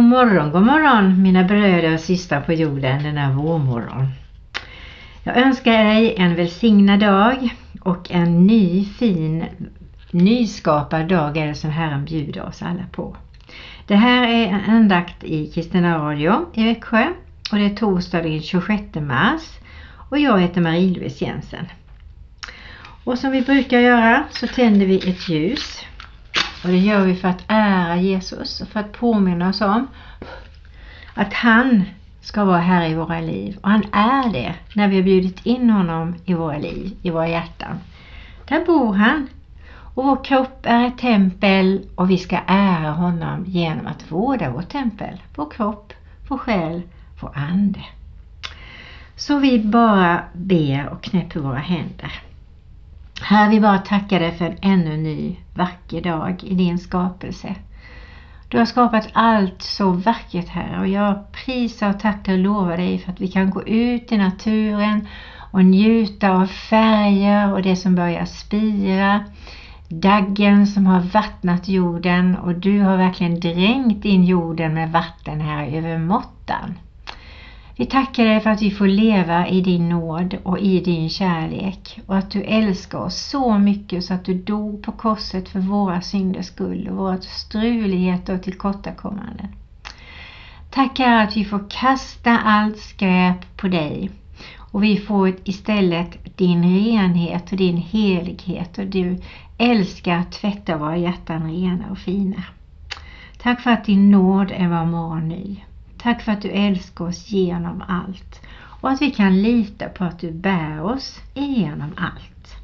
God morgon, god morgon mina bröder och systrar på jorden denna vårmorgon. Jag önskar dig en välsignad dag och en ny fin nyskapad dag är det som Herren bjuder oss alla på. Det här är en andakt i Kristina Radio i Växjö och det är torsdag den 26 mars och jag heter Marie-Louise Jensen. Och som vi brukar göra så tänder vi ett ljus och det gör vi för att ära Jesus och för att påminna oss om att han ska vara här i våra liv. Och han är det när vi har bjudit in honom i våra liv, i våra hjärtan. Där bor han. Och vår kropp är ett tempel och vi ska ära honom genom att vårda vårt tempel. Vår kropp, vår själ, vår ande. Så vi bara ber och knäpper våra händer. Herre, vi bara tackar dig för en ännu ny vacker dag i din skapelse. Du har skapat allt så vackert här och jag prisar och tackar och lovar dig för att vi kan gå ut i naturen och njuta av färger och det som börjar spira. Daggen som har vattnat jorden och du har verkligen dränkt in jorden med vatten här över måttan. Vi tackar dig för att vi får leva i din nåd och i din kärlek och att du älskar oss så mycket så att du dog på korset för våra synders skull och våra struligheter och tillkortakommanden. Tack att vi får kasta allt skräp på dig och vi får istället din renhet och din helighet och du älskar att tvätta våra hjärtan rena och fina. Tack för att din nåd är var morgon ny. Tack för att du älskar oss genom allt och att vi kan lita på att du bär oss igenom allt.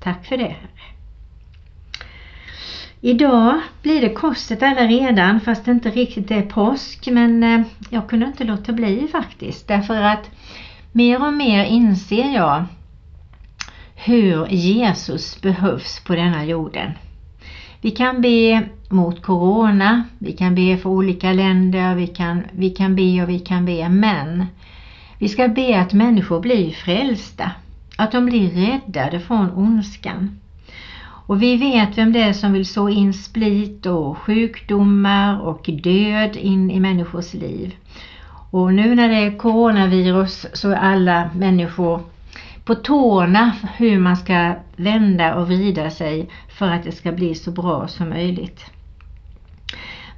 Tack för det Herre. Idag blir det korset alla redan fast det inte riktigt är påsk men eh, jag kunde inte låta bli faktiskt därför att mer och mer inser jag hur Jesus behövs på denna jorden. Vi kan be mot Corona, vi kan be för olika länder, vi kan, vi kan be och vi kan be, men vi ska be att människor blir frälsta, att de blir räddade från ondskan. Och vi vet vem det är som vill så in split och sjukdomar och död in i människors liv. Och nu när det är coronavirus så är alla människor på tårna hur man ska vända och vrida sig för att det ska bli så bra som möjligt.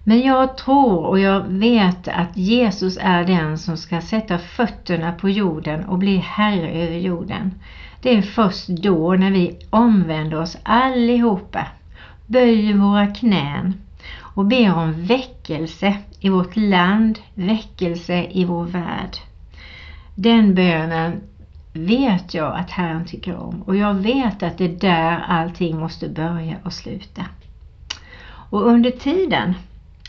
Men jag tror och jag vet att Jesus är den som ska sätta fötterna på jorden och bli herre över jorden. Det är först då när vi omvänder oss allihopa, böjer våra knän och ber om väckelse i vårt land, väckelse i vår värld. Den bönen vet jag att Herren tycker om och jag vet att det är där allting måste börja och sluta. Och under tiden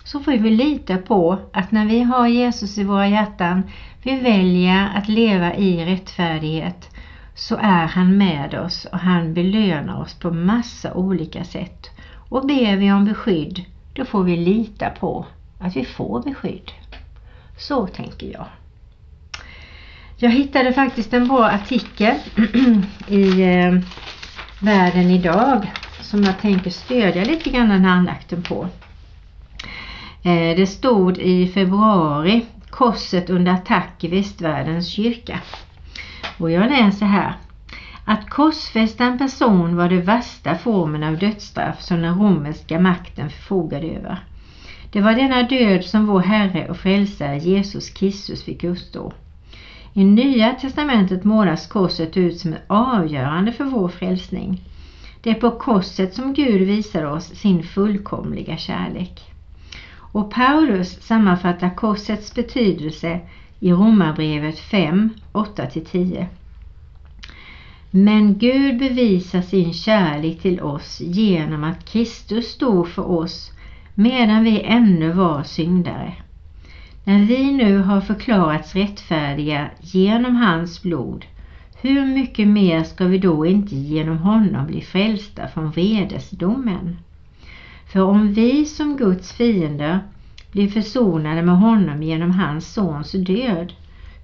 så får vi lita på att när vi har Jesus i våra hjärtan, vi väljer att leva i rättfärdighet, så är han med oss och han belönar oss på massa olika sätt. Och ber vi om beskydd, då får vi lita på att vi får beskydd. Så tänker jag. Jag hittade faktiskt en bra artikel i eh, Världen idag som jag tänker stödja lite grann den här andakten på. Eh, det stod i februari Korset under attack i västvärldens kyrka. Och jag läser här. Att korsfästa en person var den värsta formen av dödsstraff som den romerska makten förfogade över. Det var denna död som vår Herre och Frälsare Jesus Kristus fick utstå. I Nya testamentet målas korset ut som avgörande för vår frälsning. Det är på korset som Gud visar oss sin fullkomliga kärlek. Och Paulus sammanfattar korsets betydelse i Romarbrevet 5, 8-10. Men Gud bevisar sin kärlek till oss genom att Kristus stod för oss medan vi ännu var syndare. När vi nu har förklarats rättfärdiga genom hans blod, hur mycket mer ska vi då inte genom honom bli frälsta från vredesdomen? För om vi som Guds fiender blir försonade med honom genom hans sons död,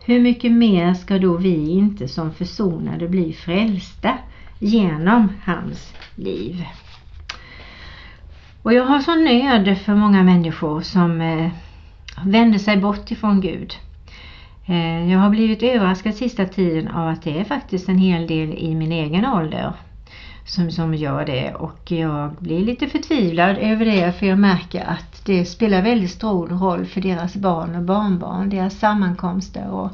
hur mycket mer ska då vi inte som försonade bli frälsta genom hans liv? Och jag har sån nöd för många människor som eh, vänder sig bort ifrån Gud. Eh, jag har blivit överraskad sista tiden av att det är faktiskt en hel del i min egen ålder som, som gör det och jag blir lite förtvivlad över det för jag märker att det spelar väldigt stor roll för deras barn och barnbarn, deras sammankomster och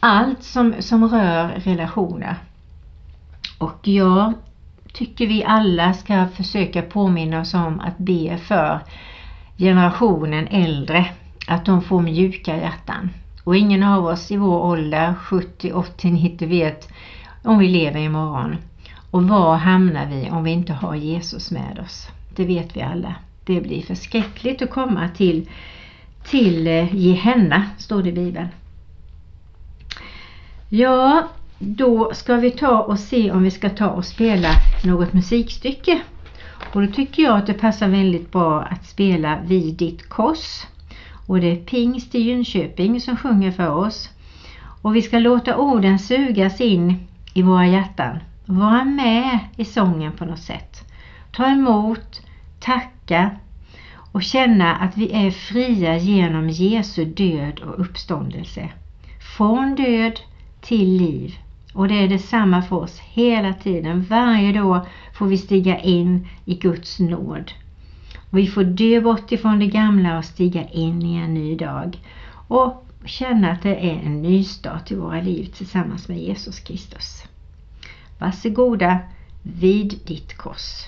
allt som, som rör relationer. Och jag tycker vi alla ska försöka påminna oss om att be för generationen äldre, att de får mjuka hjärtan. Och ingen av oss i vår ålder, 70, 80, 90 vet om vi lever imorgon. Och var hamnar vi om vi inte har Jesus med oss? Det vet vi alla. Det blir förskräckligt att komma till, till eh, Gehenna, står det i Bibeln. Ja, då ska vi ta och se om vi ska ta och spela något musikstycke. Och då tycker jag att det passar väldigt bra att spela Vid ditt kors. Och det är Pingst i Jönköping som sjunger för oss. Och vi ska låta orden sugas in i våra hjärtan. Vara med i sången på något sätt. Ta emot, tacka och känna att vi är fria genom Jesu död och uppståndelse. Från död till liv. Och det är detsamma för oss hela tiden. Varje dag får vi stiga in i Guds nåd. Och vi får dö bort ifrån det gamla och stiga in i en ny dag. Och känna att det är en ny start i våra liv tillsammans med Jesus Kristus. Varsågoda vid ditt kors.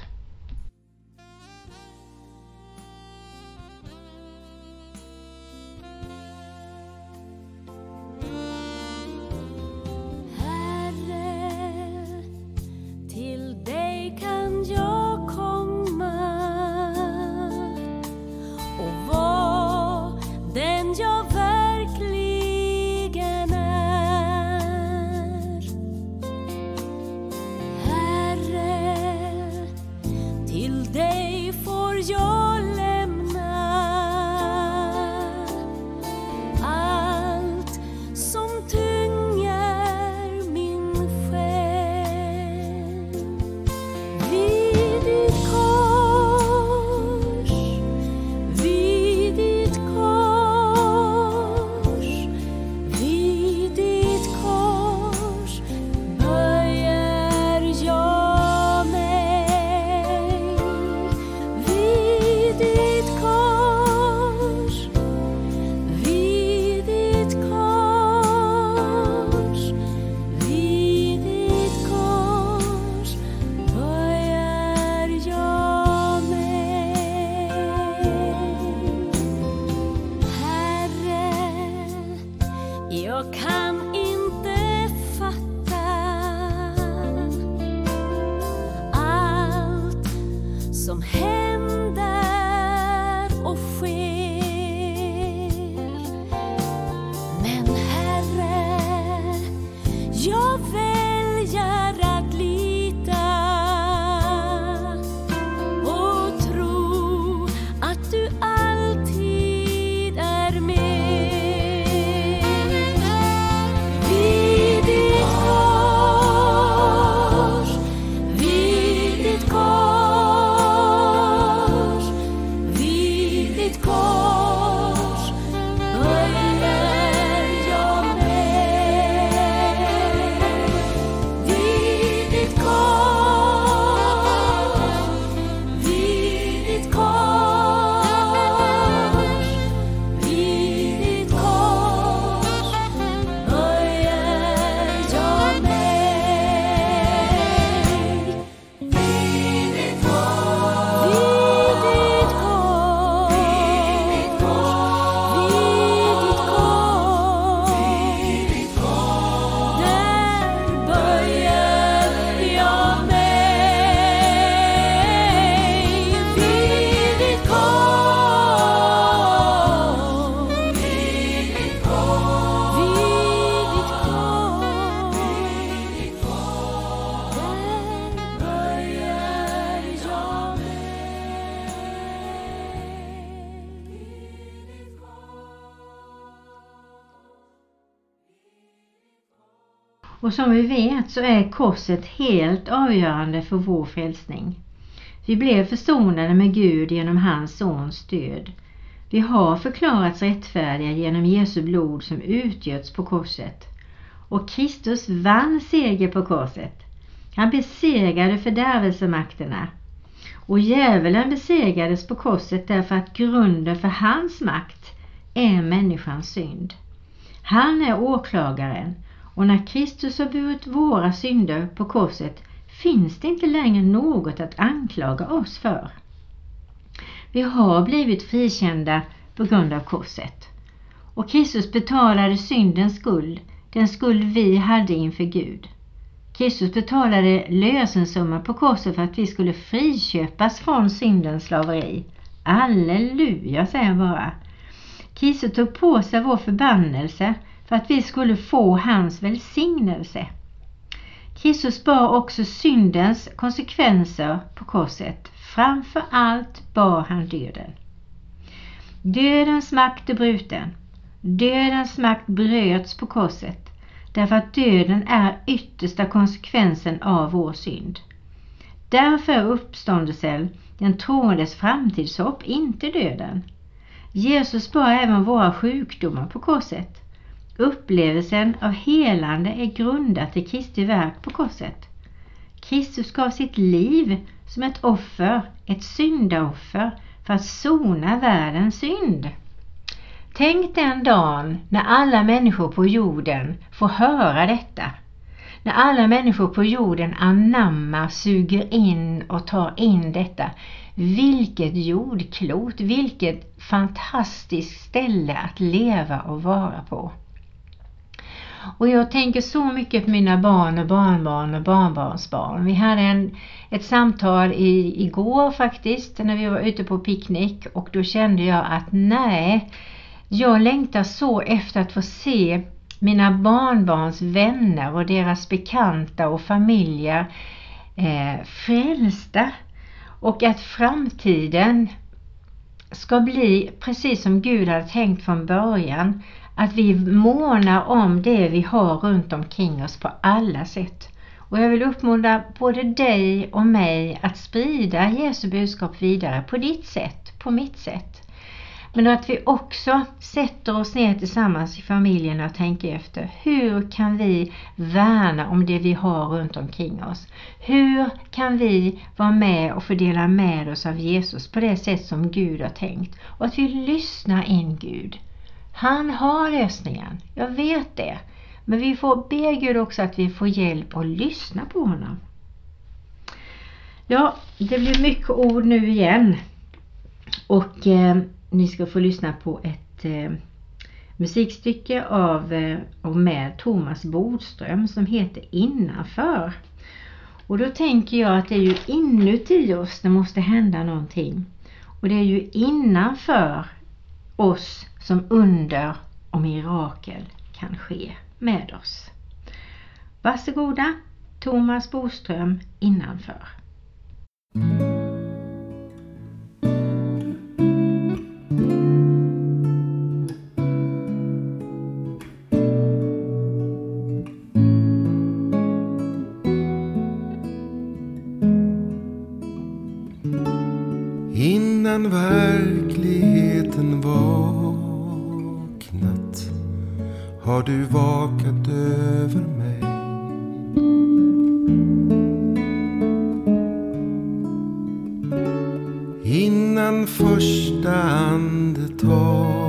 Som vi vet så är korset helt avgörande för vår frälsning. Vi blev försonade med Gud genom hans sons död. Vi har förklarats rättfärdiga genom Jesu blod som utgöts på korset. Och Kristus vann seger på korset. Han besegrade fördärvelsemakterna. Och djävulen besegrades på korset därför att grunden för hans makt är människans synd. Han är åklagaren och när Kristus har burit våra synder på korset finns det inte längre något att anklaga oss för. Vi har blivit frikända på grund av korset. Och Kristus betalade syndens skuld, den skuld vi hade inför Gud. Kristus betalade lösensumma på korset för att vi skulle friköpas från syndens slaveri. Halleluja säger jag bara. Kristus tog på sig vår förbannelse för att vi skulle få hans välsignelse. Kristus bar också syndens konsekvenser på korset. Framför allt bar han döden. Dödens makt är bruten. Dödens makt bröts på korset därför att döden är yttersta konsekvensen av vår synd. Därför är uppståndelsen den troendes framtidshopp, inte döden. Jesus bar även våra sjukdomar på korset. Upplevelsen av helande är grundat i Kristi verk på korset. Kristus gav sitt liv som ett offer, ett syndaoffer, för att sona världens synd. Tänk den dagen när alla människor på jorden får höra detta. När alla människor på jorden anammar, suger in och tar in detta. Vilket jordklot, vilket fantastiskt ställe att leva och vara på. Och jag tänker så mycket på mina barn och barnbarn och barnbarnsbarn. Vi hade en, ett samtal i, igår faktiskt när vi var ute på picknick och då kände jag att nej, jag längtar så efter att få se mina barnbarns vänner och deras bekanta och familjer eh, frälsta och att framtiden ska bli precis som Gud hade tänkt från början. Att vi månar om det vi har runt omkring oss på alla sätt. Och jag vill uppmuntra både dig och mig att sprida Jesu budskap vidare på ditt sätt, på mitt sätt. Men att vi också sätter oss ner tillsammans i familjen och tänker efter. Hur kan vi värna om det vi har runt omkring oss? Hur kan vi vara med och fördela med oss av Jesus på det sätt som Gud har tänkt? Och att vi lyssnar in Gud. Han har lösningen, jag vet det. Men vi får be Gud också att vi får hjälp att lyssna på honom. Ja, det blir mycket ord nu igen. Och eh, ni ska få lyssna på ett eh, musikstycke av eh, och med Thomas Bodström som heter Innanför. Och då tänker jag att det är ju inuti oss det måste hända någonting. Och det är ju innanför oss som under och mirakel kan ske med oss. Varsågoda Thomas Boström innanför. Har du vakat över mig. Innan första andetag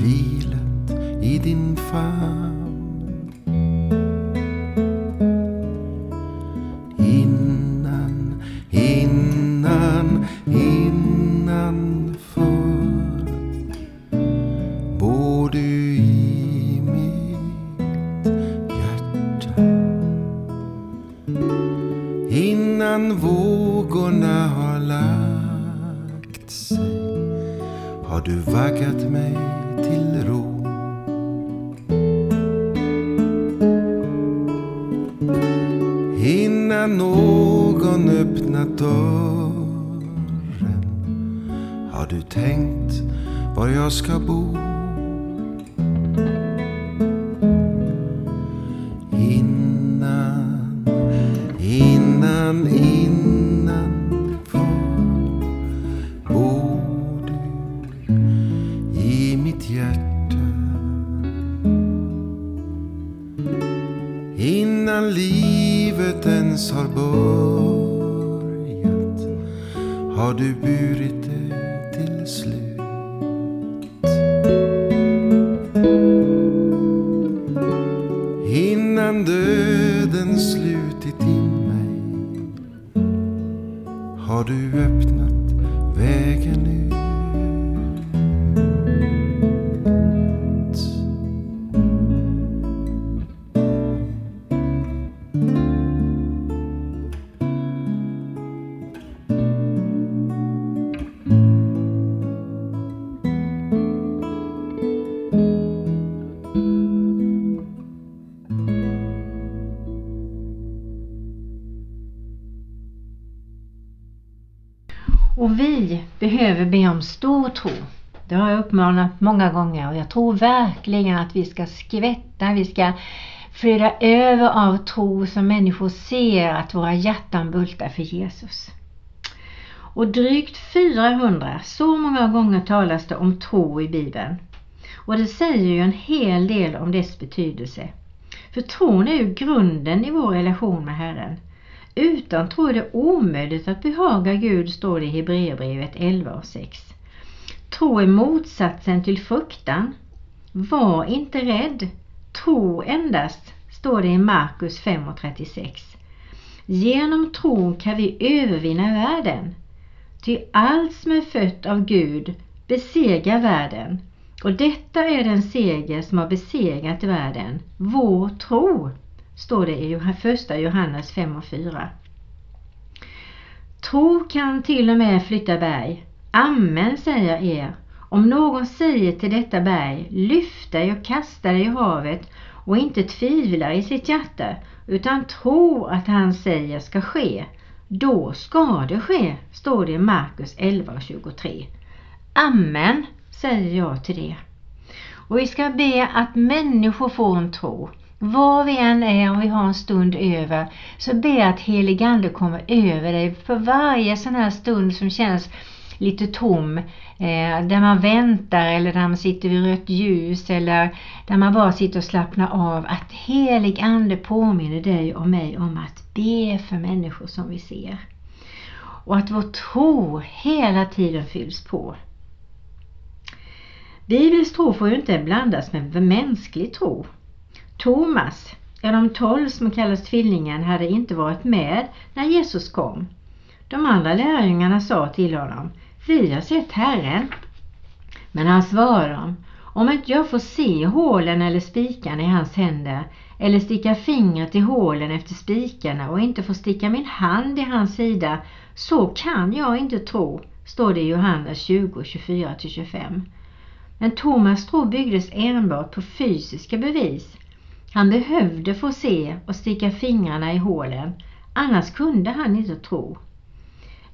vilat i din famn. Och vi behöver be om stor tro. Det har jag uppmanat många gånger och jag tror verkligen att vi ska skvätta, vi ska flöda över av tro så människor ser att våra hjärtan bultar för Jesus. Och drygt 400, så många gånger talas det om tro i Bibeln. Och det säger ju en hel del om dess betydelse. För tron är ju grunden i vår relation med Herren. Utan tro är det omöjligt att behaga Gud, står det i Hebreerbrevet 11 och 6. Tro är motsatsen till fruktan. Var inte rädd. Tro endast, står det i Markus 5 och 36. Genom tron kan vi övervinna världen. Ty allt som är fött av Gud besegrar världen. Och detta är den seger som har besegrat världen, vår tro står det i första Johannes 5 och 4. Tro kan till och med flytta berg. Amen säger jag er. Om någon säger till detta berg, lyft dig och kasta dig i havet och inte tvivlar i sitt hjärta utan tror att han säger ska ske, då ska det ske, står det i Markus 11 och 23. Amen säger jag till det. Och vi ska be att människor får en tro. Var vi än är, om vi har en stund över, så be att heligande kommer över dig för varje sån här stund som känns lite tom, eh, där man väntar eller där man sitter vid rött ljus eller där man bara sitter och slappnar av, att helig ande påminner dig och mig om att be för människor som vi ser. Och att vår tro hela tiden fylls på. Bibelns tro får ju inte blandas med mänsklig tro. Thomas, en av de tolv som kallas tvillingen, hade inte varit med när Jesus kom. De andra lärjungarna sa till honom, vi har sett Herren. Men han svarade dem, om inte jag får se hålen eller spikarna i hans händer eller sticka fingret i hålen efter spikarna och inte får sticka min hand i hans sida, så kan jag inte tro, står det i Johannes 20, 24-25. Men Thomas tro byggdes enbart på fysiska bevis. Han behövde få se och sticka fingrarna i hålen, annars kunde han inte tro.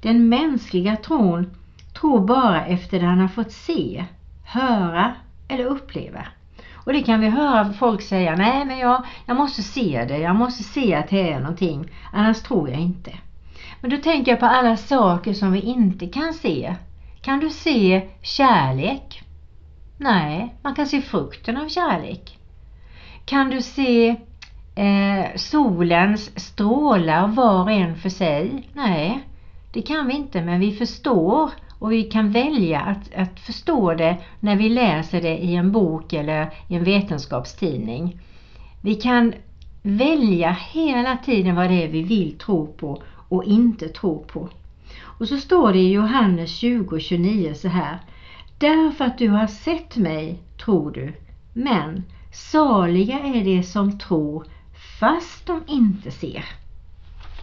Den mänskliga tron tror bara efter det han har fått se, höra eller uppleva. Och det kan vi höra folk säga, nej men jag, jag måste se det, jag måste se att det är någonting, annars tror jag inte. Men då tänker jag på alla saker som vi inte kan se. Kan du se kärlek? Nej, man kan se frukten av kärlek. Kan du se eh, solens strålar var och en för sig? Nej, det kan vi inte, men vi förstår och vi kan välja att, att förstå det när vi läser det i en bok eller i en vetenskapstidning. Vi kan välja hela tiden vad det är vi vill tro på och inte tro på. Och så står det i Johannes 20.29 så här. Därför att du har sett mig tror du, men saliga är de som tror fast de inte ser.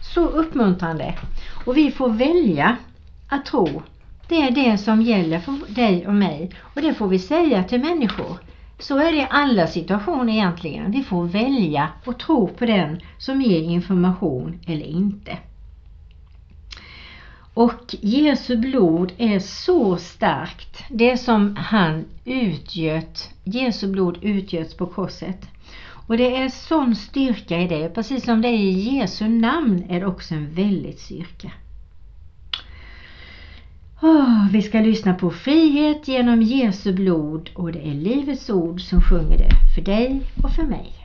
Så uppmuntrande. Och vi får välja att tro Det är det som gäller för dig och mig och det får vi säga till människor. Så är det i alla situationer egentligen. Vi får välja och tro på den som ger information eller inte. Och Jesu blod är så starkt. Det som han utgöt, Jesu blod utgöts på korset. Och det är sån styrka i det. Precis som det är i Jesu namn är det också en väldigt styrka. Oh, vi ska lyssna på Frihet genom Jesu blod och det är Livets ord som sjunger det för dig och för mig.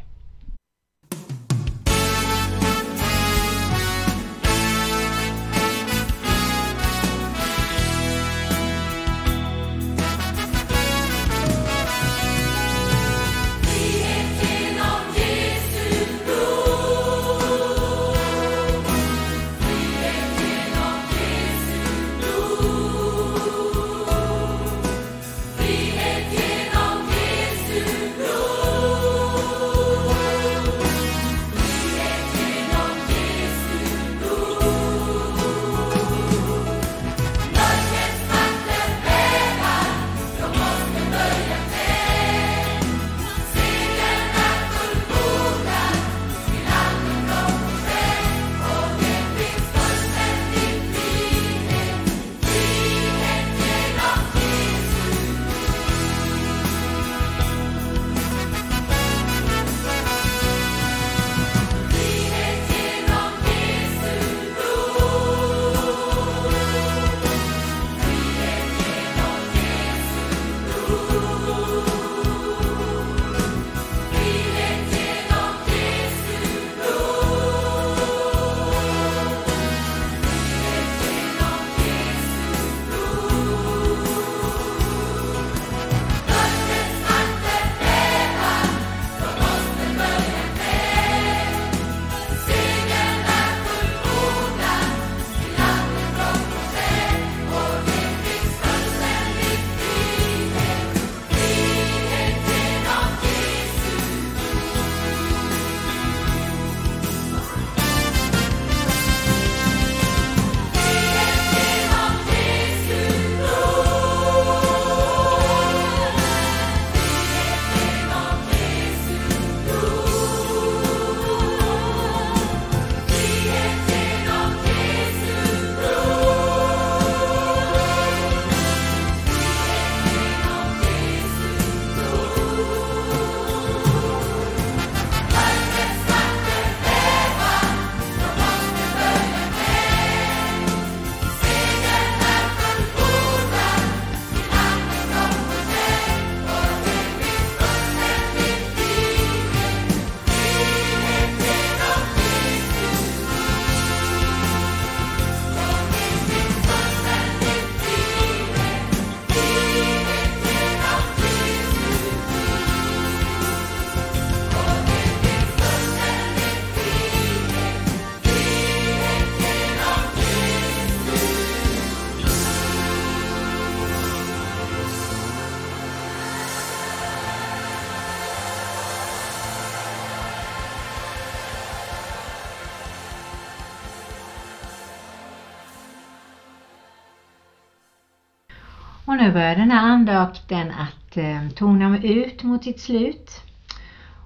Börjar den här andakten att eh, tona ut mot sitt slut.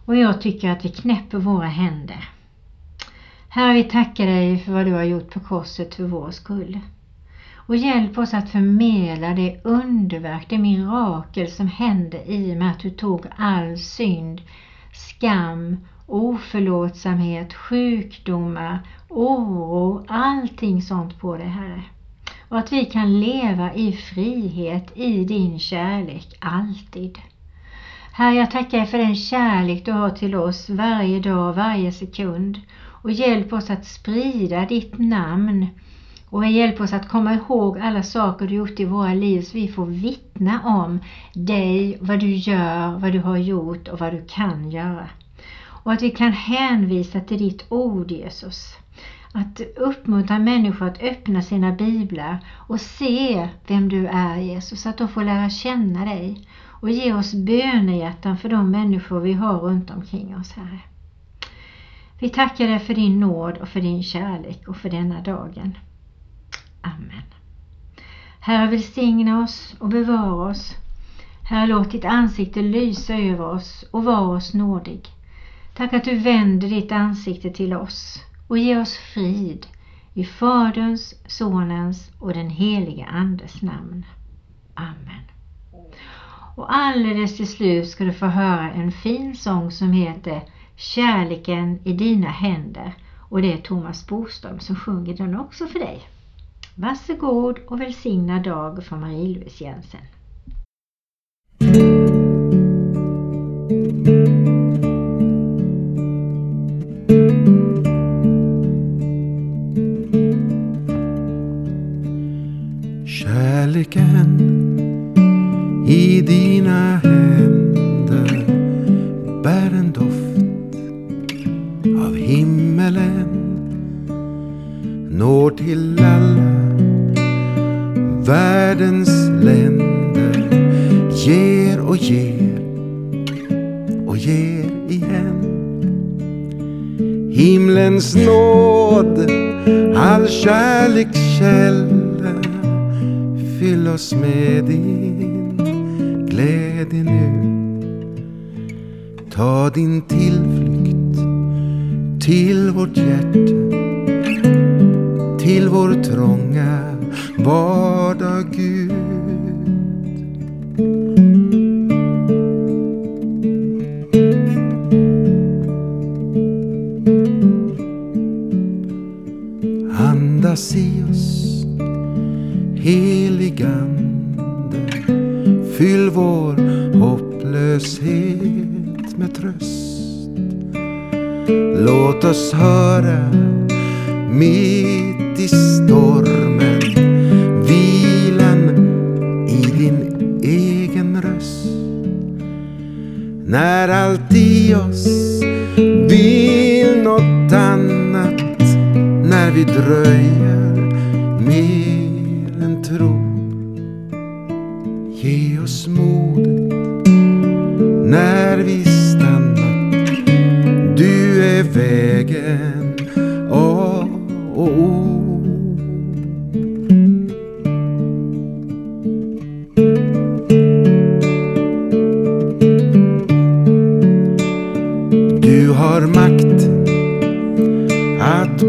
Och jag tycker att vi knäpper våra händer. Herre, vi tackar dig för vad du har gjort på korset för vår skull. Och hjälp oss att förmedla det underverk, det mirakel som hände i och med att du tog all synd, skam, oförlåtsamhet, sjukdomar, oro, allting sånt på dig Herre och att vi kan leva i frihet i din kärlek alltid. Herre, jag tackar dig för den kärlek du har till oss varje dag, varje sekund och hjälp oss att sprida ditt namn och hjälp oss att komma ihåg alla saker du gjort i våra liv så vi får vittna om dig, vad du gör, vad du har gjort och vad du kan göra. Och att vi kan hänvisa till ditt ord Jesus. Att uppmuntra människor att öppna sina biblar och se vem du är Jesus, så att de får lära känna dig och ge oss bönehjärtan för de människor vi har runt omkring oss, Herre. Vi tackar dig för din nåd och för din kärlek och för denna dagen. Amen. Herre välsigna oss och bevara oss. Herre låt ditt ansikte lysa över oss och var oss nådig. Tack att du vänder ditt ansikte till oss och ge oss frid i Faderns, Sonens och den helige Andes namn. Amen. Och alldeles till slut ska du få höra en fin sång som heter Kärleken i dina händer och det är Thomas Boström som sjunger den också för dig. Varsågod och välsigna dag från Marie-Louise Jensen. Kärleken i dina händer. Bär en doft av himmelen når till alla världens länder. Ger och ger och ger igen. Himlens nåd all kärlekskälla Fyll oss med din glädje nu Ta din tillflykt till vårt hjärta till vår trånga vardag Gud. Andas i oss, heligande. Fyll vår hopplöshet med tröst. Låt oss höra mitt i stormen vilan i din egen röst. När allt i oss vill något annat, när vi dröjer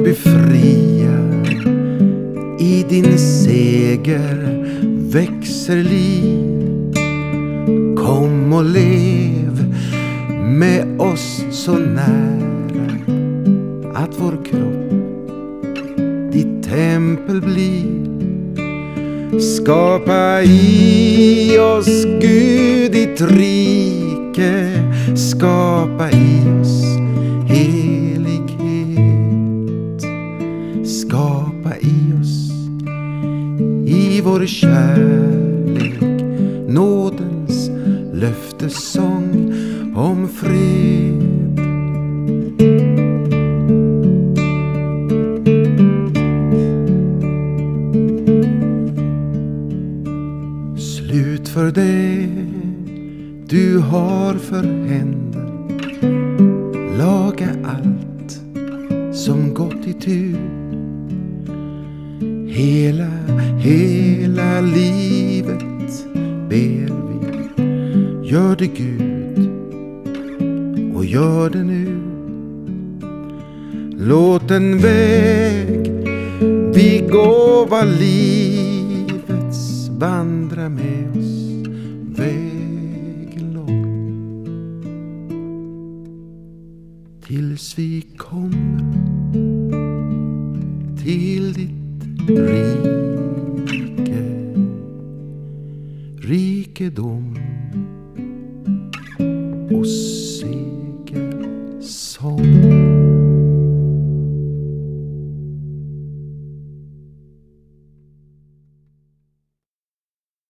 befria i din seger växer liv. Kom och lev med oss så nära att vår kropp ditt tempel blir. Skapa i oss Gud ditt rike, skapa i oss vår kärlek nådens löftessång om fred. Slut för det du har för händer. Laga allt som gått i tur. Hela, hela livet ber vi. Gör det Gud och gör det nu. Låt en väg vi gåva livets vandra med oss vägen lång tills vi kommer till ditt rike rikedom